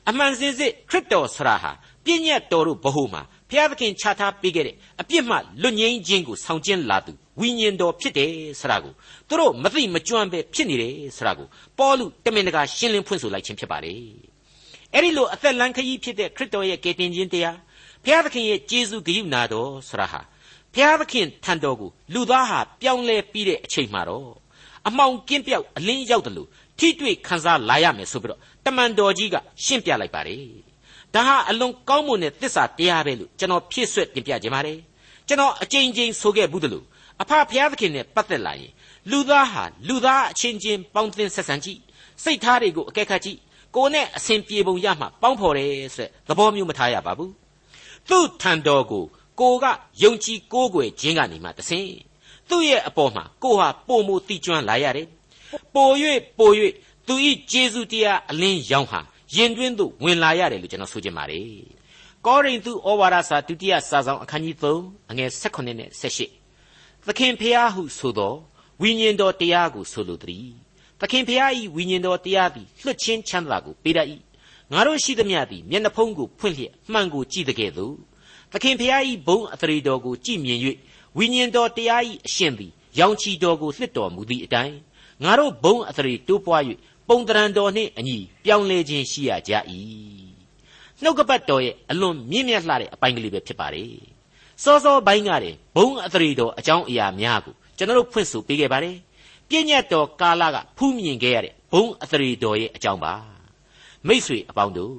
အမှန်စင်စစ်ခရစ်တော်ဆရာဟာပြည့်ညတ်တော်တို့ဘဟုမှာဘုရားသခင်ချထားပေးခဲ့တဲ့အပြစ်မှလွတ်ငြိမ်းခြင်းကိုဆောင်ကျဉ်လာသူဝိညာဉ်တော်ဖြစ်တယ်ဆိုတာကိုသူတို့မသိမကြွန့်ပဲဖြစ်နေတယ်ဆိုတာကိုပေါလုတမင်တကာရှင်းလင်းဖွင့်ဆိုလိုက်ခြင်းဖြစ်ပါတယ် အဲ့ဒီလိုအသက်လန်းခရီးဖြစ်တဲ့ခရစ်တော်ရဲ့ကယ်တင်ခြင်းတရားဘုရားသခင်ရဲ့ကျေးဇူးဂရုဏာတော်ဆရာဟာဘုရားသခင်ထံတော်ကိုလူသားဟာပြောင်းလဲပြီးတဲ့အချိန်မှာတော့အမှောင်ကင်းပြောက်အလင်းရောက်တယ်လို့ထိတွေ့ခံစားလာရမယ်ဆိုပြီးတော့တမန်တော်ကြီးကရှင်းပြလိုက်ပါတယ်ဒါဟာအလွန်ကောင်းမွန်တဲ့သစ္စာတရားပဲလို့ကျွန်တော်ဖြည့်ဆွက်တင်ပြခြင်းပါတယ်ကျွန်တော်အကြိမ်ကြိမ်ဆိုခဲ့ဘူးတယ်လို့အဖဘုရားသခင်နဲ့ပတ်သက်လာရင်လူသားဟာလူသားအချင်းချင်းပေါင်းသင်းဆက်ဆံကြည့်စိတ်ထားတွေကိုအကဲခတ်ကြည့် ကိုနဲ့အစဉ်ပြေပုံရမှပေါင်းဖော်တယ်ဆိုတဲ့သဘောမျိုးမထားရပါဘူးသူ့ထံတော်ကိုကိုကယုံကြည်ကိုးကွယ်ခြင်းကနေမှတဆင်သူ့ရဲ့အပေါ်မှာကိုဟာပုံမတိကျွမ်းလာရတယ်ပို၍ပို၍သူဤဂျေစုတရားအလင်းရောင်ဟာရင်တွင်းသို့ဝင်လာရတယ်လို့ကျွန်တော်ဆိုချင်ပါတယ်ကောရိန္သုဩဝါဒစာဒုတိယစာဆောင်အခန်းကြီး3အငယ်16နဲ့18သခင်ဖျားဟုဆိုသောဝိညာဉ်တော်တရားကိုဆိုလိုသည် သခင်ဖျားဤဝိညာဉ်တော်တရားသည်လွတ်ချင်းချမ်းသာကိုပေးတတ်၏ငါတို့ရှိသမျှသည်မျက်နှာဖုံးကိုဖွင့်လျက်မှန်ကိုကြည့်တဲ့ကဲ့သို့သခင်ဖျားဤဘုံအသရေတော်ကိုကြည်မြင်၍ဝိညာဉ်တော်တရားဤအရှင်သည်ရောင်ချီတော်ကိုလွှတ်တော်မူသည့်အတိုင်းငါတို့ဘုံအသရေတိုးပွား၍ပုံတရံတော်နှင့်အညီပြောင်းလဲခြင်းရှိရကြ၏နှုတ်ကပတ်တော်ရဲ့အလွန်မြင့်မြတ်လှတဲ့အပိုင်းကလေးပဲဖြစ်ပါတယ်စောစောပိုင်းကတည်းဘုံအသရေတော်အကြောင်းအရာများကိုကျွန်တော်တို့ဖွင့်ဆိုပေးခဲ့ပါတယ် ပြည့်ညတ်တော်ကာလကဖူးမြင်ခဲ့ရတဲ့ဘုံအသရေတော်ရဲ့အကြောင်းပါမိษွေအပေါင်းတို့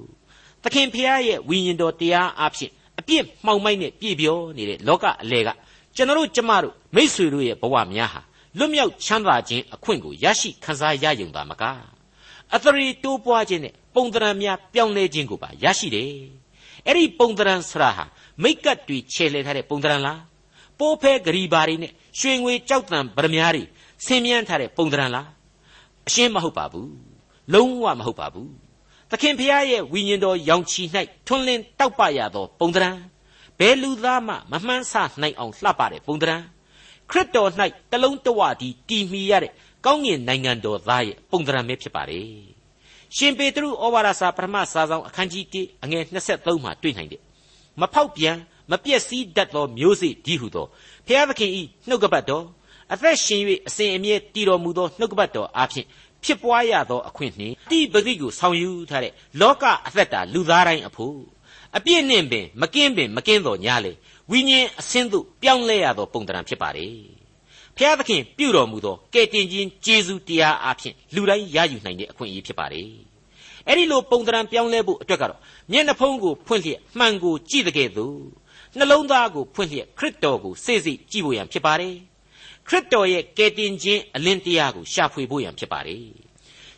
သခင်ဖျားရဲ့ဝိညာဉ်တော်တရားအဖြစ်အပြစ်မှောင်မိုက်နဲ့ပြည့်ပြောနေတဲ့လောကအလေကကျွန်တော်တို့ကျမတို့မိษွေတို့ရဲ့ဘဝများဟာလွတ်မြောက်ချမ်းသာခြင်းအခွင့်ကိုရရှိခံစားရယုံတာမကအသရေတိုးပွားခြင်းနဲ့ပုံသဏ္ဍာန်များပြောင်းလဲခြင်းကိုပါရရှိတယ်အဲ့ဒီပုံသဏ္ဍာန်ဆရာဟာမိတ်ကပ်တွေခြေလှယ်ထားတဲ့ပုံသဏ္ဍာန်လားပိုးဖဲဂရီဘာတွေနဲ့ရွှေငွေကြောက်တံဗရမ ्या တွေ ဆင်းမြန်းထားတဲ့ပုံသဏ္ဍာန်လားအရှင်းမဟုတ်ပါဘူးလုံးဝမဟုတ်ပါဘူးသခင်ဖျားရဲ့ဝိညာဉ်တော်ရောင်ချီ၌ထွန်းလင်းတောက်ပရသောပုံသဏ္ဍာန်ဘယ်လူသားမှမမှန်းဆနိုင်အောင်လှပတဲ့ပုံသဏ္ဍာန်ခရစ်တော်၌တလုံးတဝတည်တည်မီရတဲ့ကောင်းကင်နိုင်ငံတော်သားရဲ့ပုံသဏ္ဍာန်ပဲဖြစ်ပါတယ်ရှင်ပေတရုဩဝါဒစာပထမစာဆောင်အခန်းကြီး1အငယ်23မှာတွေ့နိုင်တယ်မဖောက်ပြန်မပြည့်စည်တတ်သောမျိုးစေ့ဒီဟုသောဖျားသခင်ဤနှုတ်ကပတ်တော် အသက်ရှင်၍အစဉ်အမြဲတည်တော်မူသောနှုတ်ကပတ်တော်အားဖြင့်ဖြစ်ပွားရသောအခွင့်နှင့်တိပတိကိုဆောင်ယူထားတဲ့လောကအသက်တာလူသားတိုင်းအဖို့အပြည့်နှင့်ပင်မကင်းပင်မကင်းတော်ညာလေဝိညာဉ်အစင်းသို့ပြောင်းလဲရသောပုံတံဖြစ်ပါလေဖျားသခင်ပြုတော်မူသောကယ်တင်ခြင်းကျေးဇူးတရားအားဖြင့်လူတိုင်းရယူနိုင်တဲ့အခွင့်အရေးဖြစ်ပါလေအဲ့ဒီလိုပုံတံပြောင်းလဲဖို့အတွက်ကတော့မျက်နှာဖုံးကိုဖွင့်လျက်မှန်ကိုကြည့်တဲ့ကဲ့သို့နှလုံးသားကိုဖွင့်လျက်ခရစ်တော်ကိုစေ့စေ့ကြည့်ဖို့ရန်ဖြစ်ပါတယ် ခရစ်တော်ရဲ့ကယ်တင်ခြင်းအလင်းတရားကိုရှာဖွေဖို့ရန်ဖြစ်ပါတယ်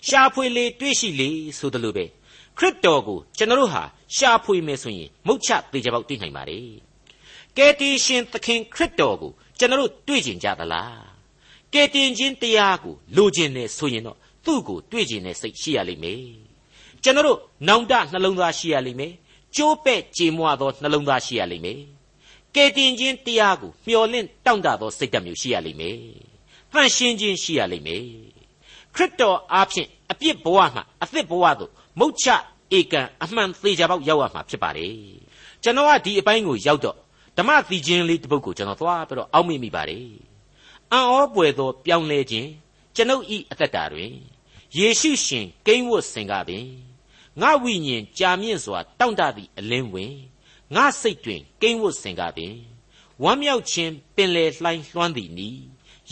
ရှာဖွေလေတွေ့ရှိလေဆိုသလိုပဲခရစ်တော်ကိုကျွန်တော်တို့ဟာရှာဖွေမယ်ဆိုရင်မုတ်ချသေးကြပေါက်တွေ့နိုင်ပါတယ်ကယ်တင်ရှင်သခင်ခရစ်တော်ကိုကျွန်တော်တို့တွေ့ကျင်ကြသလားကယ်တင်ခြင်းတရားကိုလိုချင်တယ်ဆိုရင်တော့သူ့ကိုတွေ့ကျင်တဲ့စိတ်ရှိရလိမ့်မယ်ကျွန်တော်တို့နောင်တနှလုံးသားရှိရလိမ့်မယ်ကျိုးပဲ့ကြေမွသောနှလုံးသားရှိရလိမ့်မယ် ကယ်တင်ခြင်းတရားကိုမျှော်လင့်တောင့်တသောစိတ်ဓာတ်မျိုးရှိရလိမ့်မယ်။တန့်ရှင်းခြင်းရှိရလိမ့်မယ်။ခရစ်တော်အားဖြင့်အပြစ်ဘဝမှအသစ်ဘဝသို့မုတ်ချဧကံအမှန်သေးကြပေါက်ရောက်ရမှာဖြစ်ပါလေ။ကျွန်တော်ကဒီအပိုင်းကိုရောက်တော့ဓမ္မသီချင်းလေးတစ်ပုဒ်ကိုကျွန်တော်သွားပြီးတော့အောက်မေ့မိပါတယ်။အံ့ဩပွေသောပြောင်းလဲခြင်းကျွန်ုပ်ဤအသက်တာတွင်ယေရှုရှင်ကိန်းဝတ်စင်ကပင်ငါဝိညာဉ်ကြာမြင့်စွာတောင့်တသည့်အလင်းဝင် ငါစိတ်တွင်ကိန်းဝတ်စင်ကပင်ဝမ်းမြောက်ခြင်းပင်လေလှိုင်းလွှမ်းသည်နီ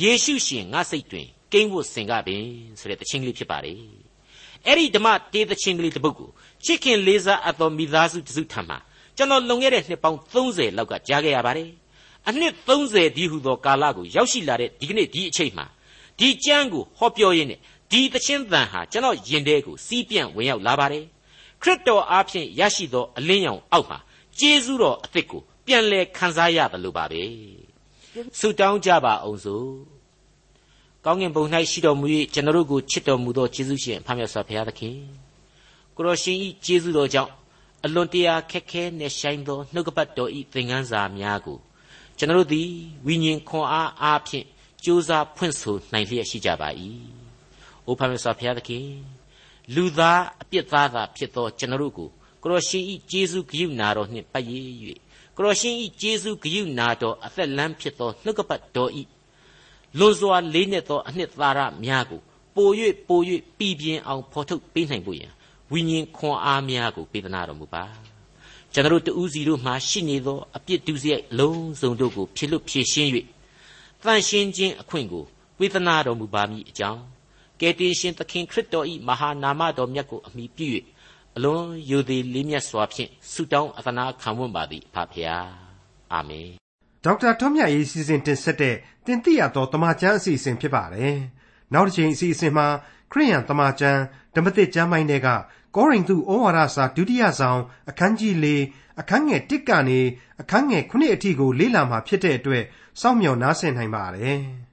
ယေရှုရှင်ငါစိတ်တွင်ကိန်းဝတ်စင်ကပင်ဆိုတဲ့တခြင်းကလေးဖြစ်ပါတယ်အဲ့ဒီဓမ္မတေးတခြင်းကလေးတစ်ပုဒ်ကိုချစ်ခင်လေးစားအပ်သောမိသားစုတစုထံမှာကျွန်တော်လွန်ခဲ့တဲ့နှစ်ပေါင်း30လောက်ကကြားခဲ့ရပါတယ်အနှစ်30ဒီဟုသောကာလကိုရောက်ရှိလာတဲ့ဒီကနေ့ဒီအချိန်မှာဒီကျမ်းကိုဟောပြောရင်းနဲ့ဒီတခြင်းတန်ဟာကျွန်တော်ယင်တဲ့ကိုစီးပြန့်ဝင်ရောက်လာပါတယ်ခရစ်တော်အားဖြင့်ရရှိသောအလင်းရောင်အောက်မှာ ကျေးဇူးတော်အသစ်ကိုပြန်လဲခံစားရတယ်လို့ပါပဲဆုတောင်းကြပါအောင်စို့ကောင်းကင်ဘုံ၌ရှိတော်မူ၍ကျွန်တော်တို့ကိုချစ်တော်မူသောကျေးဇူးရှင်ဖခင်ဆရာဘုရားသခင်ကိုရရှင်ဤကျေးဇူးတော်ကြောင့်အလွန်တရာခက်ခဲနဲ့ဆိုင်သောနှုတ်ကပတ်တော်ဤသင်ခန်းစာများကိုကျွန်တော်တို့သည်ဝိညာဉ်ခွန်အားအားဖြင့်ကြိုးစားဖွင့်ဆိုနိုင်လျက်ရှိကြပါ၏။အိုဖခင်ဆရာဘုရားသခင်လူသားအပြစ်သားသာဖြစ်သောကျွန်တော်တို့ကို ကိုရရှင်ဤကျေးဇူးဂရုဏာတော်နှင့်ပတ်ရည်၍ကိုရရှင်ဤကျေးဇူးဂရုဏာတော်အသက်လမ်းဖြစ်သောနှုတ်ကပတ်တော်ဤလွန်စွာလေးနက်သောအနှစ်သာရများကိုပို၍ပို၍ပြည်ပြင်းအောင်ဖော်ထုတ်ပေးနိုင်ဖို့ရန်ဝိညာဉ်ခွန်အားများကိုပေးသနာတော်မူပါကျွန်တော်တို့တူးစီတို့မှရှိနေသောအပြစ်ဒုစရိုက်လုံးစုံတို့ကိုဖြစ်လို့ဖြည့်ရှင်း၍တန်ရှင်းခြင်းအခွင့်ကိုဝေသနာတော်မူပါမည်အကြောင်းကယ်တင်ရှင်သခင်ခရစ်တော်၏မဟာနာမတော်မြတ်ကိုအမိပြု၍ အလွန်ယိုသည်လေးမြတ်စွာဖြင့်ဆုတောင်းအသနာခံဝန်ပါသည်ဖဖျားအာမင်ဒေါက်တာထွန်းမြတ်ရေးစီစဉ်တင်ဆက်တဲ့တင်ပြရသောတမချန်းအစီအစဉ်ဖြစ်ပါတယ်နောက်တစ်ချိန်အစီအစဉ်မှာခရိယန်တမချန်းဓမ္မသစ်ကျမ်းပိုင်းတွေကကောရိန္သုဩဝါဒစာဒုတိယဆောင်အခန်းကြီး၄အခန်းငယ်1ကနေအခန်းငယ်9အထိကိုလေ့လာမှာဖြစ်တဲ့အတွက်စောင့်မျှော်နားဆင်နိုင်ပါတယ်။